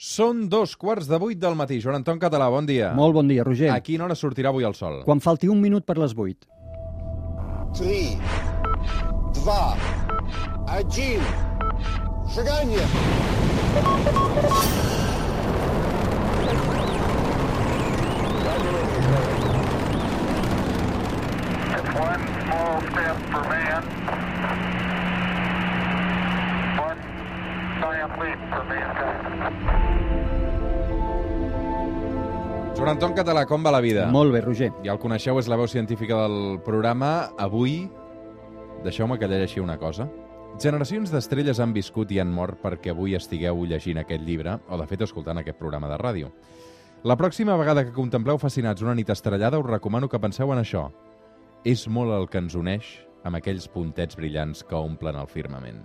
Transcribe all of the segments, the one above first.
Són dos quarts de vuit del matí. Joan Anton Català, bon dia. Molt bon dia, Roger. A quina hora sortirà avui el sol? Quan falti un minut per les vuit. 3, 2, 1, seganya! One small step for man, Joan Anton Català, com va la vida? Molt bé, Roger. Ja el coneixeu, és la veu científica del programa. Avui, deixeu-me que llegeixi una cosa. Generacions d'estrelles han viscut i han mort perquè avui estigueu llegint aquest llibre, o de fet escoltant aquest programa de ràdio. La pròxima vegada que contempleu fascinats una nit estrellada, us recomano que penseu en això. És molt el que ens uneix amb aquells puntets brillants que omplen el firmament.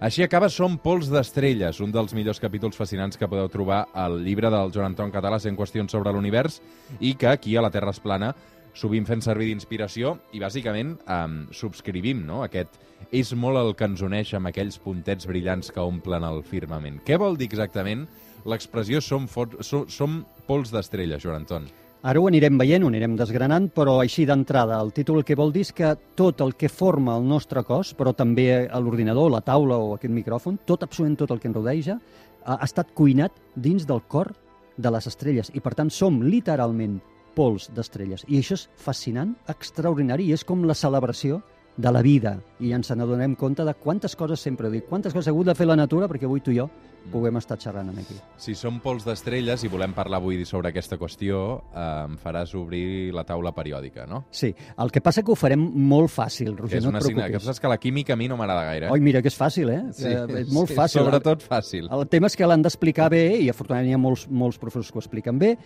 Així acaba Som pols d'estrelles, un dels millors capítols fascinants que podeu trobar al llibre del Joan Anton Català, 100 qüestions sobre l'univers, i que aquí a la Terra es plana sovint fent servir d'inspiració i bàsicament um, subscrivim no? aquest és molt el que ens uneix amb aquells puntets brillants que omplen el firmament. Què vol dir exactament l'expressió som, fo- so, som pols d'estrelles, Joan Anton? Ara ho anirem veient, ho anirem desgranant, però així d'entrada, el títol que vol dir és que tot el que forma el nostre cos, però també l'ordinador, la taula o aquest micròfon, tot, absolutament tot el que ens rodeja, ha ha estat cuinat dins del cor de les estrelles i, per tant, som literalment pols d'estrelles. I això és fascinant, extraordinari, i és com la celebració de la vida. I ens n'adonem compte de quantes coses sempre dic, quantes coses ha hagut de fer la natura perquè avui tu i jo puguem estar xerrant aquí. Si som pols d'estrelles i volem parlar avui sobre aquesta qüestió, eh, em faràs obrir la taula periòdica, no? Sí, el que passa que ho farem molt fàcil, Que Roger, és no una et assignatura. Que preocupis. saps que la química a mi no m'agrada gaire. Oi, mira que és fàcil, eh? eh és molt sí, fàcil. Sobretot fàcil. El tema és que l'han d'explicar bé, i afortunadament hi ha molts, molts professors que ho expliquen bé,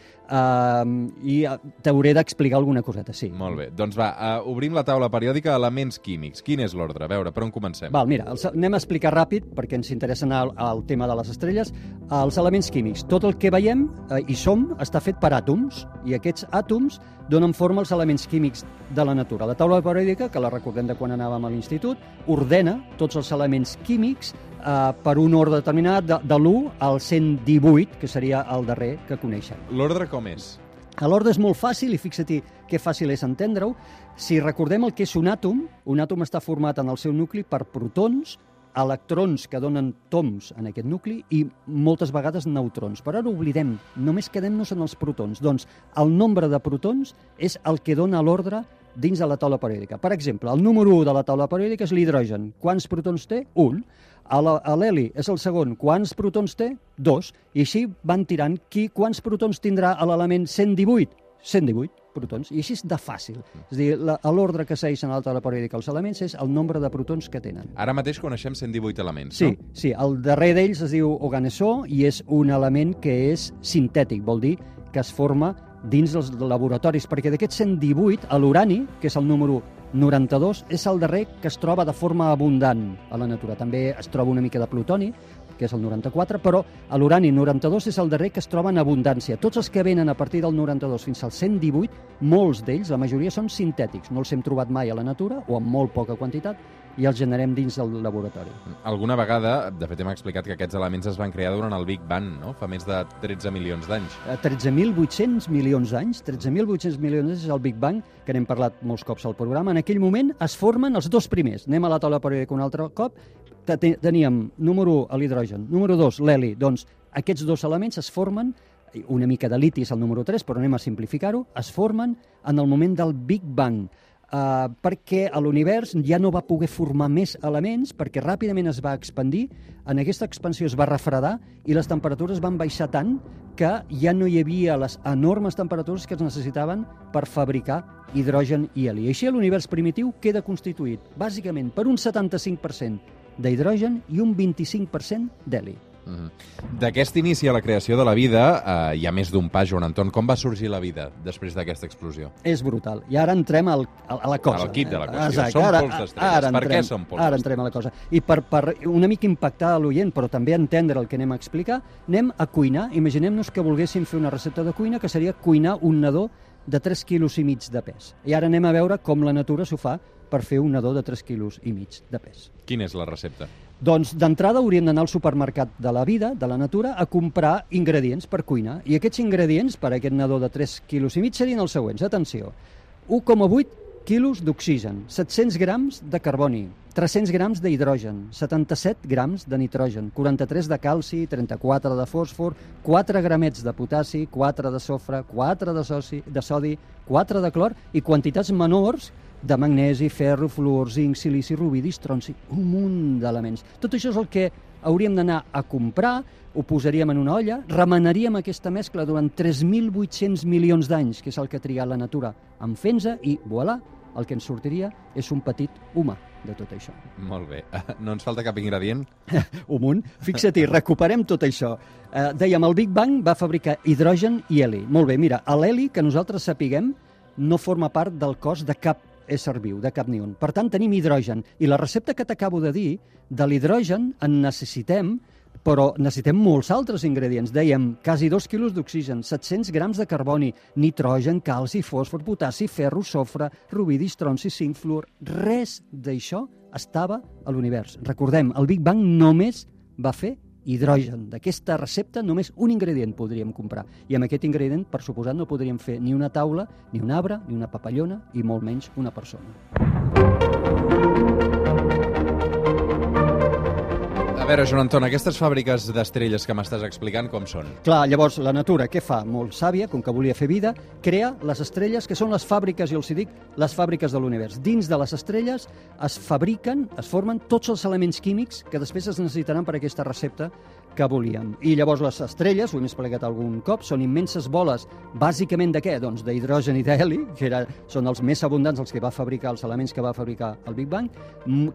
i eh, t'hauré d'explicar alguna coseta, sí. Molt bé. Doncs va, uh, obrim la taula periòdica elements químics. Quin és l'ordre? A veure, per on comencem? Val, mira, els, anem a explicar ràpid, perquè ens interessa anar al, al tema de les estrelles. Els elements químics. Tot el que veiem eh, i som està fet per àtoms, i aquests àtoms donen forma als elements químics de la natura. La taula periòdica, que la recordem de quan anàvem a l'institut, ordena tots els elements químics eh, per un ordre determinat, de, de l'1 al 118, que seria el darrer que coneixem. L'ordre com és? L'ordre és molt fàcil i fixa-t'hi que fàcil és entendre-ho. Si recordem el que és un àtom, un àtom està format en el seu nucli per protons, electrons que donen toms en aquest nucli i moltes vegades neutrons. Però ara oblidem, només quedem-nos en els protons. Doncs el nombre de protons és el que dona l'ordre dins de la taula periòdica. Per exemple, el número 1 de la taula periòdica és l'hidrogen. Quants protons té? Un. A L'heli és el segon. Quants protons té? Dos. I així van tirant. Qui, quants protons tindrà a l'element 118? 118 protons. I així és de fàcil. És a dir, la- l'ordre que segueixen a la taula periòdica els elements és el nombre de protons que tenen. Ara mateix coneixem 118 elements, Sí, no? sí, el darrer d'ells es diu oganesó i és un element que és sintètic, vol dir que es forma dins dels laboratoris, perquè d'aquests 118, a l'urani, que és el número 92, és el darrer que es troba de forma abundant a la natura. També es troba una mica de plutoni, que és el 94, però l'urani 92 és el darrer que es troba en abundància. Tots els que venen a partir del 92 fins al 118, molts d'ells, la majoria són sintètics, no els hem trobat mai a la natura, o en molt poca quantitat, i els generem dins del laboratori. Alguna vegada, de fet hem explicat que aquests elements es van crear durant el Big Bang, no? Fa més de 13 milions d'anys. Eh, 13.800 milions d'anys, 13.800 milions d'anys és el Big Bang, que n'hem parlat molts cops al programa. En aquell moment es formen els dos primers. Anem a la taula periòdica un altre cop. Te- te- Teníem número 1, l'hidrogen, número 2, l'heli. Doncs aquests dos elements es formen, una mica de liti és el número 3, però anem a simplificar-ho, es formen en el moment del Big Bang. Uh, perquè a l'univers ja no va poder formar més elements perquè ràpidament es va expandir, en aquesta expansió es va refredar i les temperatures van baixar tant que ja no hi havia les enormes temperatures que es necessitaven per fabricar hidrogen i heli. Així l'univers primitiu queda constituït bàsicament per un 75% d'hidrogen i un 25% d'heli. Uh -huh. D'aquest inici a la creació de la vida, eh, hi ha més d'un pas, Joan Anton. Com va sorgir la vida després d'aquesta explosió? És brutal. I ara entrem al, a, a la cosa. Al quid de la qüestió. Exacte. Som ara, pols d'estrelles. Ara Per què entrem, som pols Ara entrem a la cosa. I per, per una mica impactar a l'oient, però també entendre el que anem a explicar, anem a cuinar. Imaginem-nos que volguéssim fer una recepta de cuina que seria cuinar un nadó de 3 quilos i mig de pes. I ara anem a veure com la natura s'ho fa per fer un nadó de 3 quilos i mig de pes. Quina és la recepta? Doncs d'entrada hauríem d'anar al supermercat de la vida, de la natura, a comprar ingredients per cuinar. I aquests ingredients per a aquest nadó de 3 quilos i mig serien els següents. Atenció, 1,8 quilos d'oxigen, 700 grams de carboni, 300 grams d'hidrogen, 77 grams de nitrogen, 43 de calci, 34 de fòsfor, 4 gramets de potassi, 4 de sofre, 4 de, soci, de sodi, 4 de clor i quantitats menors de magnesi, ferro, fluor, zinc, silici, rubidi, estronci, un munt d'elements. Tot això és el que hauríem d'anar a comprar, ho posaríem en una olla, remenaríem aquesta mescla durant 3.800 milions d'anys, que és el que ha trigat la natura, en fent i, voilà, el que ens sortiria és un petit humà de tot això. Molt bé. No ens falta cap ingredient? un munt. Fixa't-hi, recuperem tot això. Eh, dèiem, el Big Bang va fabricar hidrogen i heli. Molt bé, mira, l'heli, que nosaltres sapiguem, no forma part del cos de cap ésser viu, de cap ni un. Per tant, tenim hidrogen. I la recepta que t'acabo de dir, de l'hidrogen en necessitem però necessitem molts altres ingredients. Dèiem, quasi 2 quilos d'oxigen, 700 grams de carboni, nitrogen, calci, fòsfor, potassi, ferro, sofre, rubidi, estronci, zinc, fluor... Res d'això estava a l'univers. Recordem, el Big Bang només va fer hidrogen. D'aquesta recepta només un ingredient podríem comprar. I amb aquest ingredient, per suposat, no podríem fer ni una taula, ni un arbre, ni una papallona, i molt menys una persona. Veure, Joan Anton, aquestes fàbriques d'estrelles que m'estàs explicant com són? Clar, llavors la natura què fa? Molt sàvia, com que volia fer vida, crea les estrelles que són les fàbriques, jo els dic, les fàbriques de l'univers. Dins de les estrelles es fabriquen, es formen tots els elements químics que després es necessitaran per aquesta recepta que volíem. I llavors les estrelles, ho hem explicat algun cop, són immenses boles, bàsicament de què? Doncs d'hidrogen i d'heli, que era, són els més abundants els que va fabricar, els elements que va fabricar el Big Bang,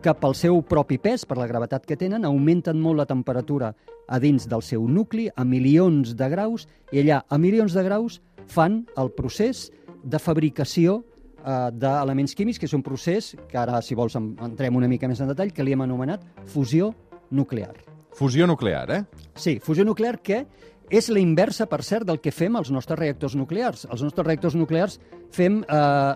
que pel seu propi pes, per la gravetat que tenen, augmenten molt la temperatura a dins del seu nucli a milions de graus, i allà a milions de graus fan el procés de fabricació eh, d'elements químics, que és un procés que ara, si vols, en- entrem una mica més en detall, que li hem anomenat fusió nuclear. Fusió nuclear, eh? Sí, fusió nuclear que és la inversa, per cert, del que fem als nostres reactors nuclears. Els nostres reactors nuclears fem eh,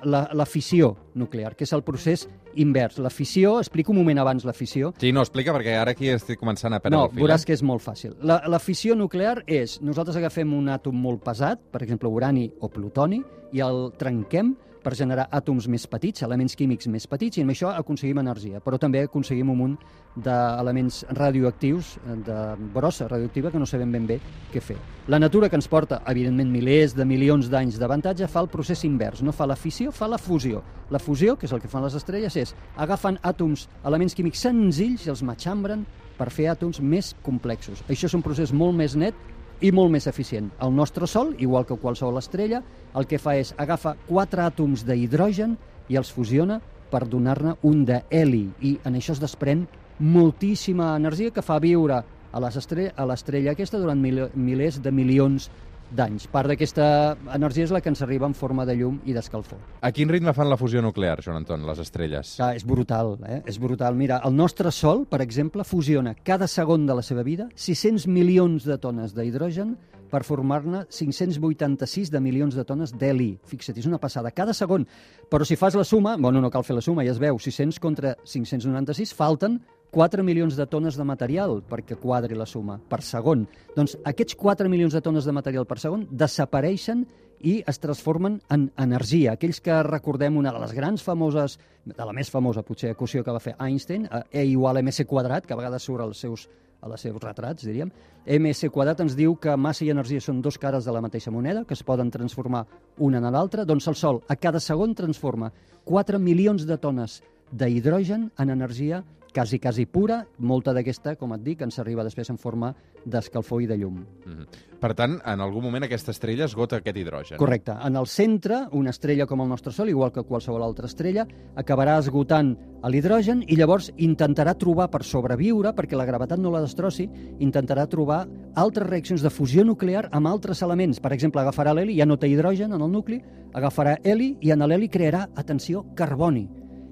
la, la fissió nuclear, que és el procés invers. La fissió, explico un moment abans la fissió, Sí, no, explica, perquè ara aquí estic començant a perdre no, el fil. veuràs eh? que és molt fàcil. La, la fissió nuclear és, nosaltres agafem un àtom molt pesat, per exemple, urani o plutoni, i el trenquem per generar àtoms més petits, elements químics més petits, i amb això aconseguim energia. Però també aconseguim un munt d'elements radioactius, de brossa radioactiva, que no sabem ben bé què fer. La natura que ens porta, evidentment, milers de milions d'anys d'avantatge, fa el procés invers. No fa la fissió, fa la fusió. La fusió, que és el que fan les estrelles, és agafen àtoms, elements químics senzills i els matxambren per fer àtoms més complexos. Això és un procés molt més net i molt més eficient. El nostre Sol, igual que qualsevol estrella, el que fa és agafa quatre àtoms d'hidrogen i els fusiona per donar-ne un de heli i en això es desprèn moltíssima energia que fa viure a les estre- a l'estrella aquesta durant mil milers de milions d'anys. Part d'aquesta energia és la que ens arriba en forma de llum i d'escalfor. A quin ritme fan la fusió nuclear, Joan Anton, les estrelles? Clar, és brutal, eh? És brutal. Mira, el nostre Sol, per exemple, fusiona cada segon de la seva vida 600 milions de tones d'hidrogen per formar-ne 586 de milions de tones d'heli. Fixa't, és una passada. Cada segon. Però si fas la suma, bueno, no cal fer la suma, ja es veu, 600 contra 596, falten 4 milions de tones de material perquè quadri la suma per segon. Doncs aquests 4 milions de tones de material per segon desapareixen i es transformen en energia. Aquells que recordem una de les grans famoses, de la més famosa potser equació que va fer Einstein, eh, E igual a mc quadrat, que a vegades surt als seus, a les seus retrats, diríem. ms quadrat ens diu que massa i energia són dos cares de la mateixa moneda, que es poden transformar una en l'altra. Doncs el Sol a cada segon transforma 4 milions de tones d'hidrogen en energia quasi, quasi pura, molta d'aquesta, com et dic, ens arriba després en forma d'escalfor i de llum. Mhm. Per tant, en algun moment aquesta estrella esgota aquest hidrogen. Correcte. En el centre, una estrella com el nostre Sol, igual que qualsevol altra estrella, acabarà esgotant l'hidrogen i llavors intentarà trobar per sobreviure, perquè la gravetat no la destrossi, intentarà trobar altres reaccions de fusió nuclear amb altres elements. Per exemple, agafarà l'heli, ja no té hidrogen en el nucli, agafarà heli i en l'heli crearà, atenció, carboni.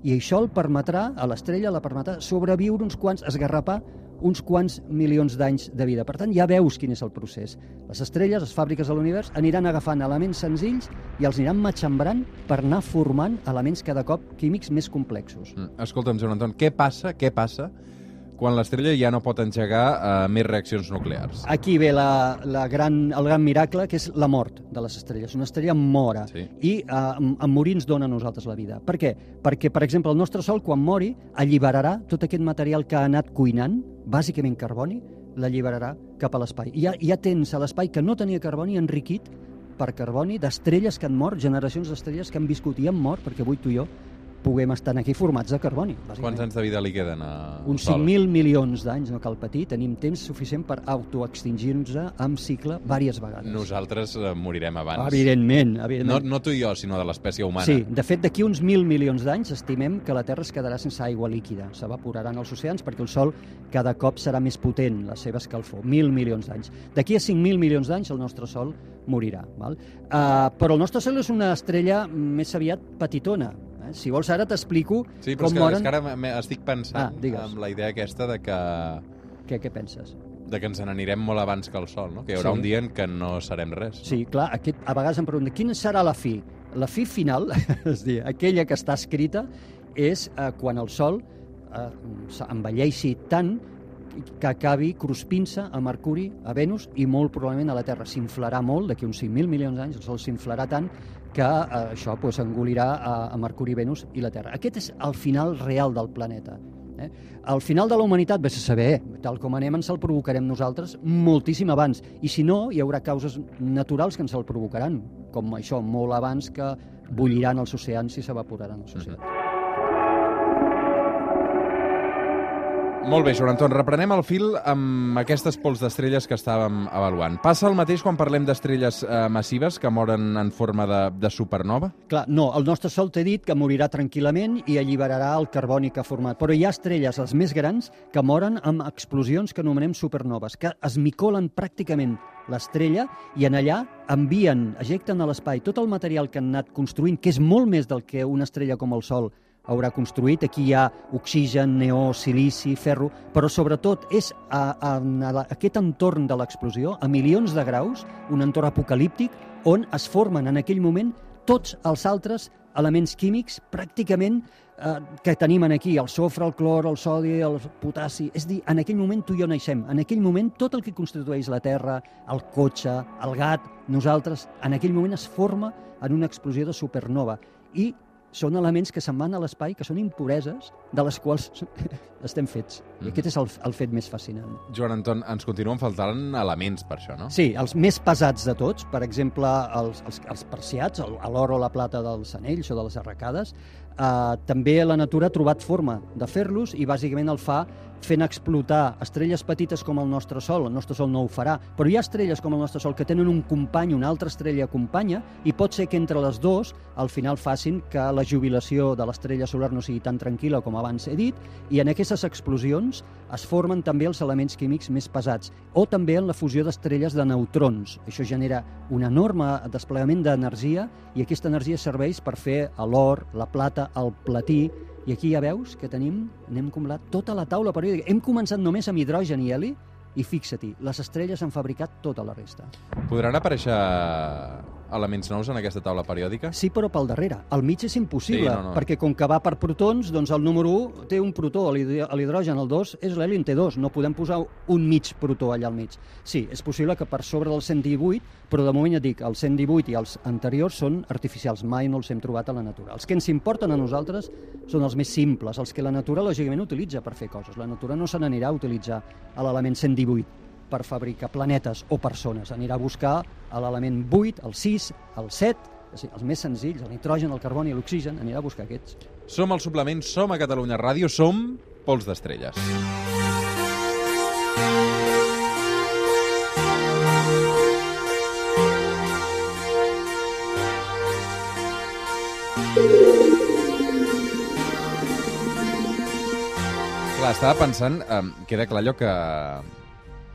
I això el permetrà, a l'estrella la permetrà sobreviure uns quants, esgarrapar uns quants milions d'anys de vida. Per tant, ja veus quin és el procés. Les estrelles, les fàbriques de l'univers, aniran agafant elements senzills i els aniran matxembrant per anar formant elements cada cop químics més complexos. Mm. Escolta'm, Joan Anton, què passa, què passa quan l'estrella ja no pot engegar uh, més reaccions nuclears? Aquí ve la, la gran, el gran miracle, que és la mort de les estrelles. Una estrella mora Sí. i eh, en, en morir ens dona a nosaltres la vida. Per què? Perquè, per exemple, el nostre Sol, quan mori, alliberarà tot aquest material que ha anat cuinant, bàsicament carboni, l'alliberarà cap a l'espai. I ja, ja tens a l'espai que no tenia carboni enriquit per carboni d'estrelles que han mort, generacions d'estrelles que han viscut i han mort, perquè avui tu i jo puguem estar aquí formats de carboni. Quants anys de vida li queden a Uns Sol? 5.000 milions d'anys, no cal patir, tenim temps suficient per autoextingir-nos amb cicle diverses vegades. Nosaltres eh, morirem abans. Evidentment, No, evidentment. no tu i jo, sinó de l'espècie humana. Sí, de fet, d'aquí uns 1.000 milions d'anys estimem que la Terra es quedarà sense aigua líquida. S'evaporaran els oceans perquè el Sol cada cop serà més potent, la seva escalfor. 1.000 milions d'anys. D'aquí a 5.000 milions d'anys el nostre Sol morirà. Val? Uh, però el nostre Sol és una estrella més aviat petitona. Eh? Si vols ara t'explico Sí, però com és que, moren... és que ara estic pensant Ah, digues. amb la idea aquesta de que, Què, què penses? de que ens n'anirem molt abans que el Sol, no? Que hi haurà Sí. un dia en què no serem res. Sí, clar, aquest, a vegades em pregunten quina serà la fi? La fi final, és dir, aquella que està escrita, és eh, quan el Sol eh, s'envelleixi tant que acabi cruspint-se a Mercuri, a Venus i molt probablement a la Terra. S'inflarà molt, d'aquí uns 5.000 milions d'anys, el Sol s'inflarà tant que eh, això pues, engolirà a, a Mercuri, Venus i la Terra. Aquest és el final real del planeta. Eh? El final de la humanitat, vés a saber, tal com anem, ens el provocarem nosaltres moltíssim abans. I si no, hi haurà causes naturals que ens el provocaran, com això, molt abans que bulliran els oceans i s'evaporaran els oceans. Molt bé, Joan Anton, reprenem el fil amb aquestes pols d'estrelles que estàvem avaluant. Passa el mateix quan parlem d'estrelles eh, massives que moren en forma de, de supernova? Clar, no, el nostre Sol t'he dit que morirà tranquil·lament i alliberarà el carboni que ha format. Però hi ha estrelles, les més grans, que moren amb explosions que anomenem supernoves, que es micolen pràcticament l'estrella i en allà envien, ejecten a l'espai tot el material que han anat construint, que és molt més del que una estrella com el Sol haurà construït. Aquí hi ha oxigen, neó, silici, ferro, però sobretot és a, a, a aquest entorn de l'explosió, a milions de graus, un entorn apocalíptic, on es formen en aquell moment tots els altres elements químics pràcticament eh, que tenim en aquí, el sofre, el clor, el sodi, el potassi. És dir, en aquell moment tu i jo naixem. En aquell moment tot el que constitueix la Terra, el cotxe, el gat, nosaltres, en aquell moment es forma en una explosió de supernova. I són elements que se'n van a l'espai, que són impureses, de les quals estem fets. I Mhm. aquest és el, el fet més fascinant. Joan Anton, ens continuen faltant elements per això, no? Sí, els més pesats de tots, per exemple, els, els, els persiats, el- l'or o la plata dels anells o de les arracades, eh, també la natura ha trobat forma de fer-los i bàsicament el fa fent explotar estrelles petites com el nostre Sol. El nostre Sol no ho farà, però hi ha estrelles com el nostre Sol que tenen un company, una altra estrella acompanya, i pot ser que entre les dues al final facin que la jubilació de l'estrella solar no sigui tan tranquil·la com abans he dit, i en aquestes explosions es formen també els elements químics més pesats, o també en la fusió d'estrelles de neutrons. Això genera un enorme desplegament d'energia i aquesta energia serveix per fer l'or, la plata, el platí, i aquí ja veus que tenim, n'hem acumulat tota la taula periòdica. Hem començat només amb hidrogen i heli, i fixa-t'hi, les estrelles han fabricat tota la resta. Podran aparèixer elements nous en aquesta taula periòdica? Sí, però pel darrere. Al mig és impossible, Sí, no, no. perquè com que va per protons, doncs el número 1 té un protó, l'hidro- l'hidrogen, el 2 és l'heli en té dos, no podem posar un mig protó allà al mig. Sí, és possible que per sobre del 118, però de moment ja et dic, els 118 i els anteriors són artificials, mai no els hem trobat a la natura. Els que ens importen a nosaltres són els més simples, els que la natura lògicament utilitza per fer coses. La natura no se n'anirà a utilitzar a l'element 118 per fabricar planetes o persones. Anirà a buscar l'element 8, el 6, el 7, és a dir, els més senzills, el nitrogen, el carboni i l'oxigen, anirà a buscar aquests. Som al suplement, som a Catalunya Ràdio, som Pols d'Estrelles. Clar, estava pensant, eh, queda clar allò que,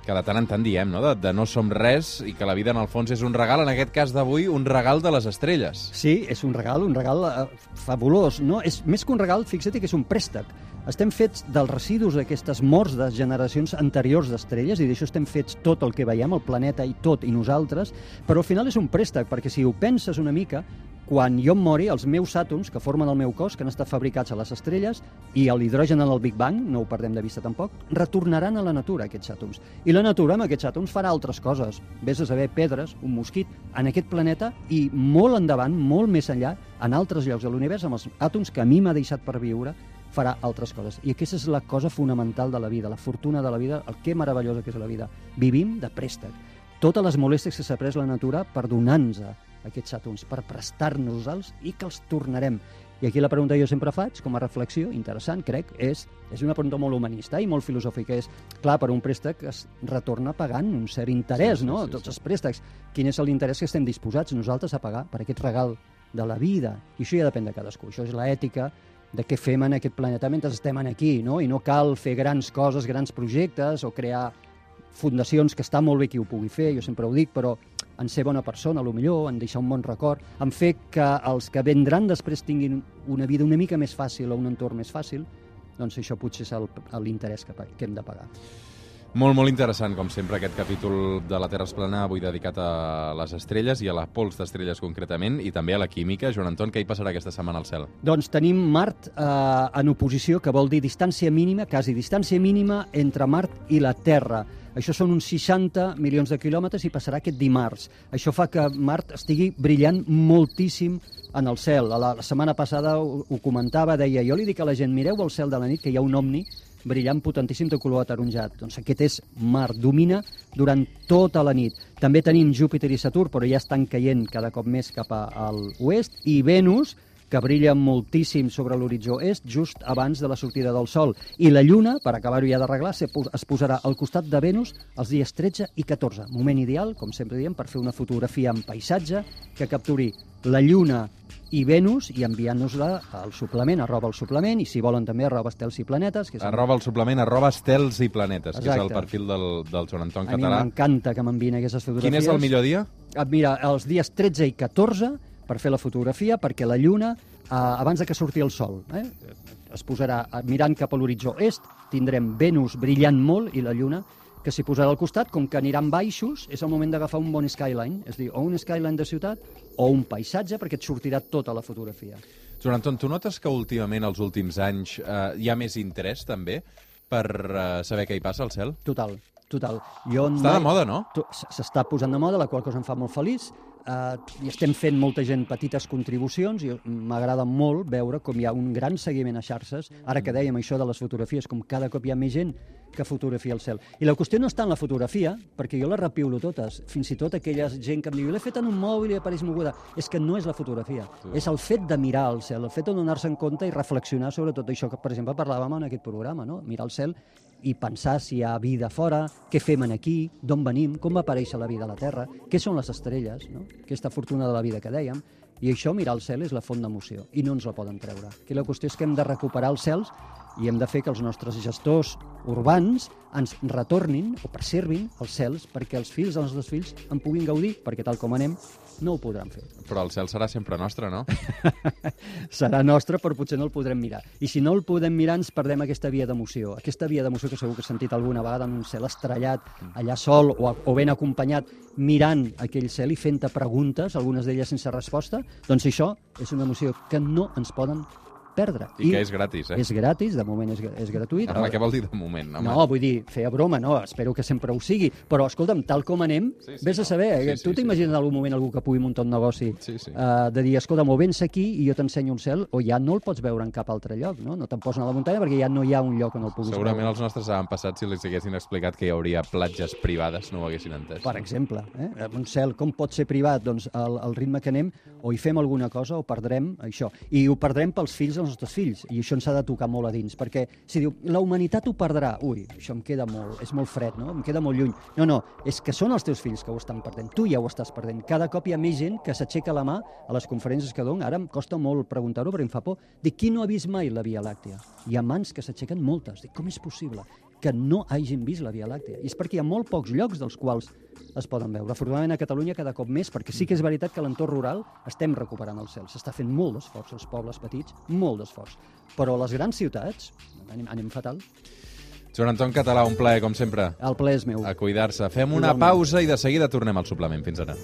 que de tant en tant diem, no? De, de no som res i que la vida en el fons és un regal, en aquest cas d'avui, un regal de les estrelles. Sí, és un regal, un regal eh, fabulós. No? És més que un regal, fixa't que és un préstec. Estem fets dels residus d'aquestes morts de generacions anteriors d'estrelles i d'això estem fets tot el que veiem, el planeta i tot, i nosaltres, però al final és un préstec, perquè si ho penses una mica, quan jo em mori, els meus àtoms que formen el meu cos, que han estat fabricats a les estrelles, i l'hidrogen en el Big Bang, no ho perdem de vista tampoc, retornaran a la natura, aquests àtoms. I la natura amb aquests àtoms farà altres coses. Vés a saber pedres, un mosquit, en aquest planeta i molt endavant, molt més enllà, en altres llocs de l'univers, amb els àtoms que a mi m'ha deixat per viure, farà altres coses. I aquesta és la cosa fonamental de la vida, la fortuna de la vida, el que meravellosa que és la vida. Vivim de préstec. Totes les molèsties que s'ha pres la natura per donar-nos aquests àtoms, per prestar-nos-els i que els tornarem. I aquí la pregunta que jo sempre faig, com a reflexió, interessant, crec, és, és una pregunta molt humanista i molt filosòfica. És, clar, per un préstec es retorna pagant un cert interès, Sí, sí, no? sí, Tots sí. els préstecs. Quin és l'interès que estem disposats nosaltres a pagar per aquest regal de la vida? I això ja depèn de cadascú. Això és l'ètica de què fem en aquest planeta mentre estem aquí, no? I no cal fer grans coses, grans projectes o crear fundacions que està molt bé qui ho pugui fer, jo sempre ho dic, però en ser bona persona, a lo millor, en deixar un bon record, en fer que els que vendran després tinguin una vida una mica més fàcil o un entorn més fàcil, doncs això potser és l'interès que, que hem de pagar. Molt, molt interessant, com sempre, aquest capítol de la Terra es plana, avui dedicat a les estrelles i a la pols d'estrelles concretament, i també a la química. Joan Anton, què hi passarà aquesta setmana al cel? Doncs tenim Mart eh, en oposició, que vol dir distància mínima, quasi distància mínima entre Mart i la Terra. Això són uns 60 milions de quilòmetres i passarà aquest dimarts. Això fa que Mart estigui brillant moltíssim en el cel. La, la setmana passada ho, ho comentava, deia, jo li dic a la gent, mireu al cel de la nit que hi ha un omni brillant potentíssim de color ataronjat. Doncs aquest és Mart, domina durant tota la nit. També tenim Júpiter i Saturn, però ja estan caient cada cop més cap a- l'oest, i Venus, que brilla moltíssim sobre l'horitzó est just abans de la sortida del Sol. I la Lluna, per acabar-ho ja d'arreglar, es posarà al costat de Venus els dies 13 i 14. Moment ideal, com sempre diem, per fer una fotografia en paisatge que capturi la Lluna i Venus i enviant-nos-la al suplement, arroba el suplement, i si volen també arroba estels i planetes, que és Arroba el suplement, arroba estels i planetes, que és el Exacte. perfil del, del Joan Anton a mi Català. m'encanta que m'envien aquestes fotografies. Quin és el millor dia? Ah, Mira, els dies 13 i 14 per fer la fotografia, perquè la Lluna, eh, abans de que surti el Sol, eh, es posarà eh, mirant cap a l'horitzó est, tindrem Venus brillant molt i la Lluna que s'hi posarà al costat, com que aniran baixos, és el moment d'agafar un bon skyline, és dir, o un skyline de ciutat o un paisatge, perquè et sortirà tota la fotografia. Joan Anton, tu notes que últimament, els últims anys, eh, hi ha més interès, també, per eh, saber què hi passa al cel? Total, total. Jo Està de moda, no? S'està posant de moda, la qual cosa em fa molt feliç. Uh, I estem fent molta gent petites contribucions i m'agrada molt veure com hi ha un gran seguiment a xarxes. Ara que dèiem això de les fotografies, com cada cop hi ha més gent que fotografia el cel. I la qüestió no està en la fotografia, perquè jo les repiulo totes. Fins i tot aquella gent que em diu l'he fet en un mòbil i apareix moguda. És que no és la fotografia, és el fet de mirar al cel, el fet de donar-se en compte i reflexionar sobre tot això que, per exemple, parlàvem en aquest programa, no? mirar el cel i pensar si hi ha vida fora, què fem en aquí, d'on venim, com va aparèixer la vida a la Terra, què són les estrelles, no? aquesta fortuna de la vida que dèiem, i això, mirar el cel, és la font d'emoció, i no ens la poden treure. Aquí la qüestió és que hem de recuperar els cels i hem de fer que els nostres gestors urbans ens retornin o preservin els cels perquè els fills dels nostres fills en puguin gaudir, perquè tal com anem, no ho podran fer. Però el cel serà sempre nostre, no? serà nostre, però potser no el podrem mirar. I si no el podem mirar, ens perdem aquesta via d'emoció. Aquesta via d'emoció que segur que has sentit alguna vegada en un cel estrellat, allà sol o, o ben acompanyat, mirant aquell cel i fent-te preguntes, algunes d'elles sense resposta, doncs això és una emoció que no ens poden perdre. I, que és gratis, eh? És gratis, de moment és, és gratuït. Home, què vol dir de moment? Home? No, vull dir, feia broma, no, espero que sempre ho sigui, però escolta'm, tal com anem, Sí, sí, vés a saber, Sí, eh, sí, tu sí. t'imagines en algun moment algú que pugui muntar un negoci Sí, sí. eh, de dir, escolta'm, o vens aquí i jo t'ensenyo un cel, o ja no el pots veure en cap altre lloc, no? No te'n posen a la muntanya perquè ja no hi ha un lloc on el puguis Segurament veure. els nostres avantpassats, si els haguessin explicat que hi hauria platges privades, no ho haguessin entès. Per exemple, eh? un cel com pot ser privat? Doncs al, al ritme que anem, o hi fem alguna cosa o perdrem això. I ho perdrem pels fills dels nostres fills, i això ens ha de tocar molt a dins, perquè si diu, la humanitat ho perdrà, ui, això em queda molt, és molt fred, no? Em queda molt lluny. No, no, és que són els teus fills que ho estan perdent, tu ja ho estàs perdent. Cada cop hi ha més gent que s'aixeca la mà a les conferències que dono, ara em costa molt preguntar-ho perquè em fa por. Dic, qui no ha vist mai la Via Làctea? Hi ha mans que s'aixequen moltes. Dic, com és possible? Que no hagin vist la Via Làctea. I és perquè hi ha molt pocs llocs dels quals es poden veure. Afortunadament a Catalunya cada cop més, perquè sí que és veritat que a l'entorn rural estem recuperant el cel. S'està fent molt d'esforç, els pobles petits, molt d'esforç. Però a les grans ciutats anem, anem fatal. Joan Anton Català, un plaer, com sempre. El ple és meu. A cuidar-se. Fem una Igualment. pausa i de seguida tornem al suplement. Fins ara.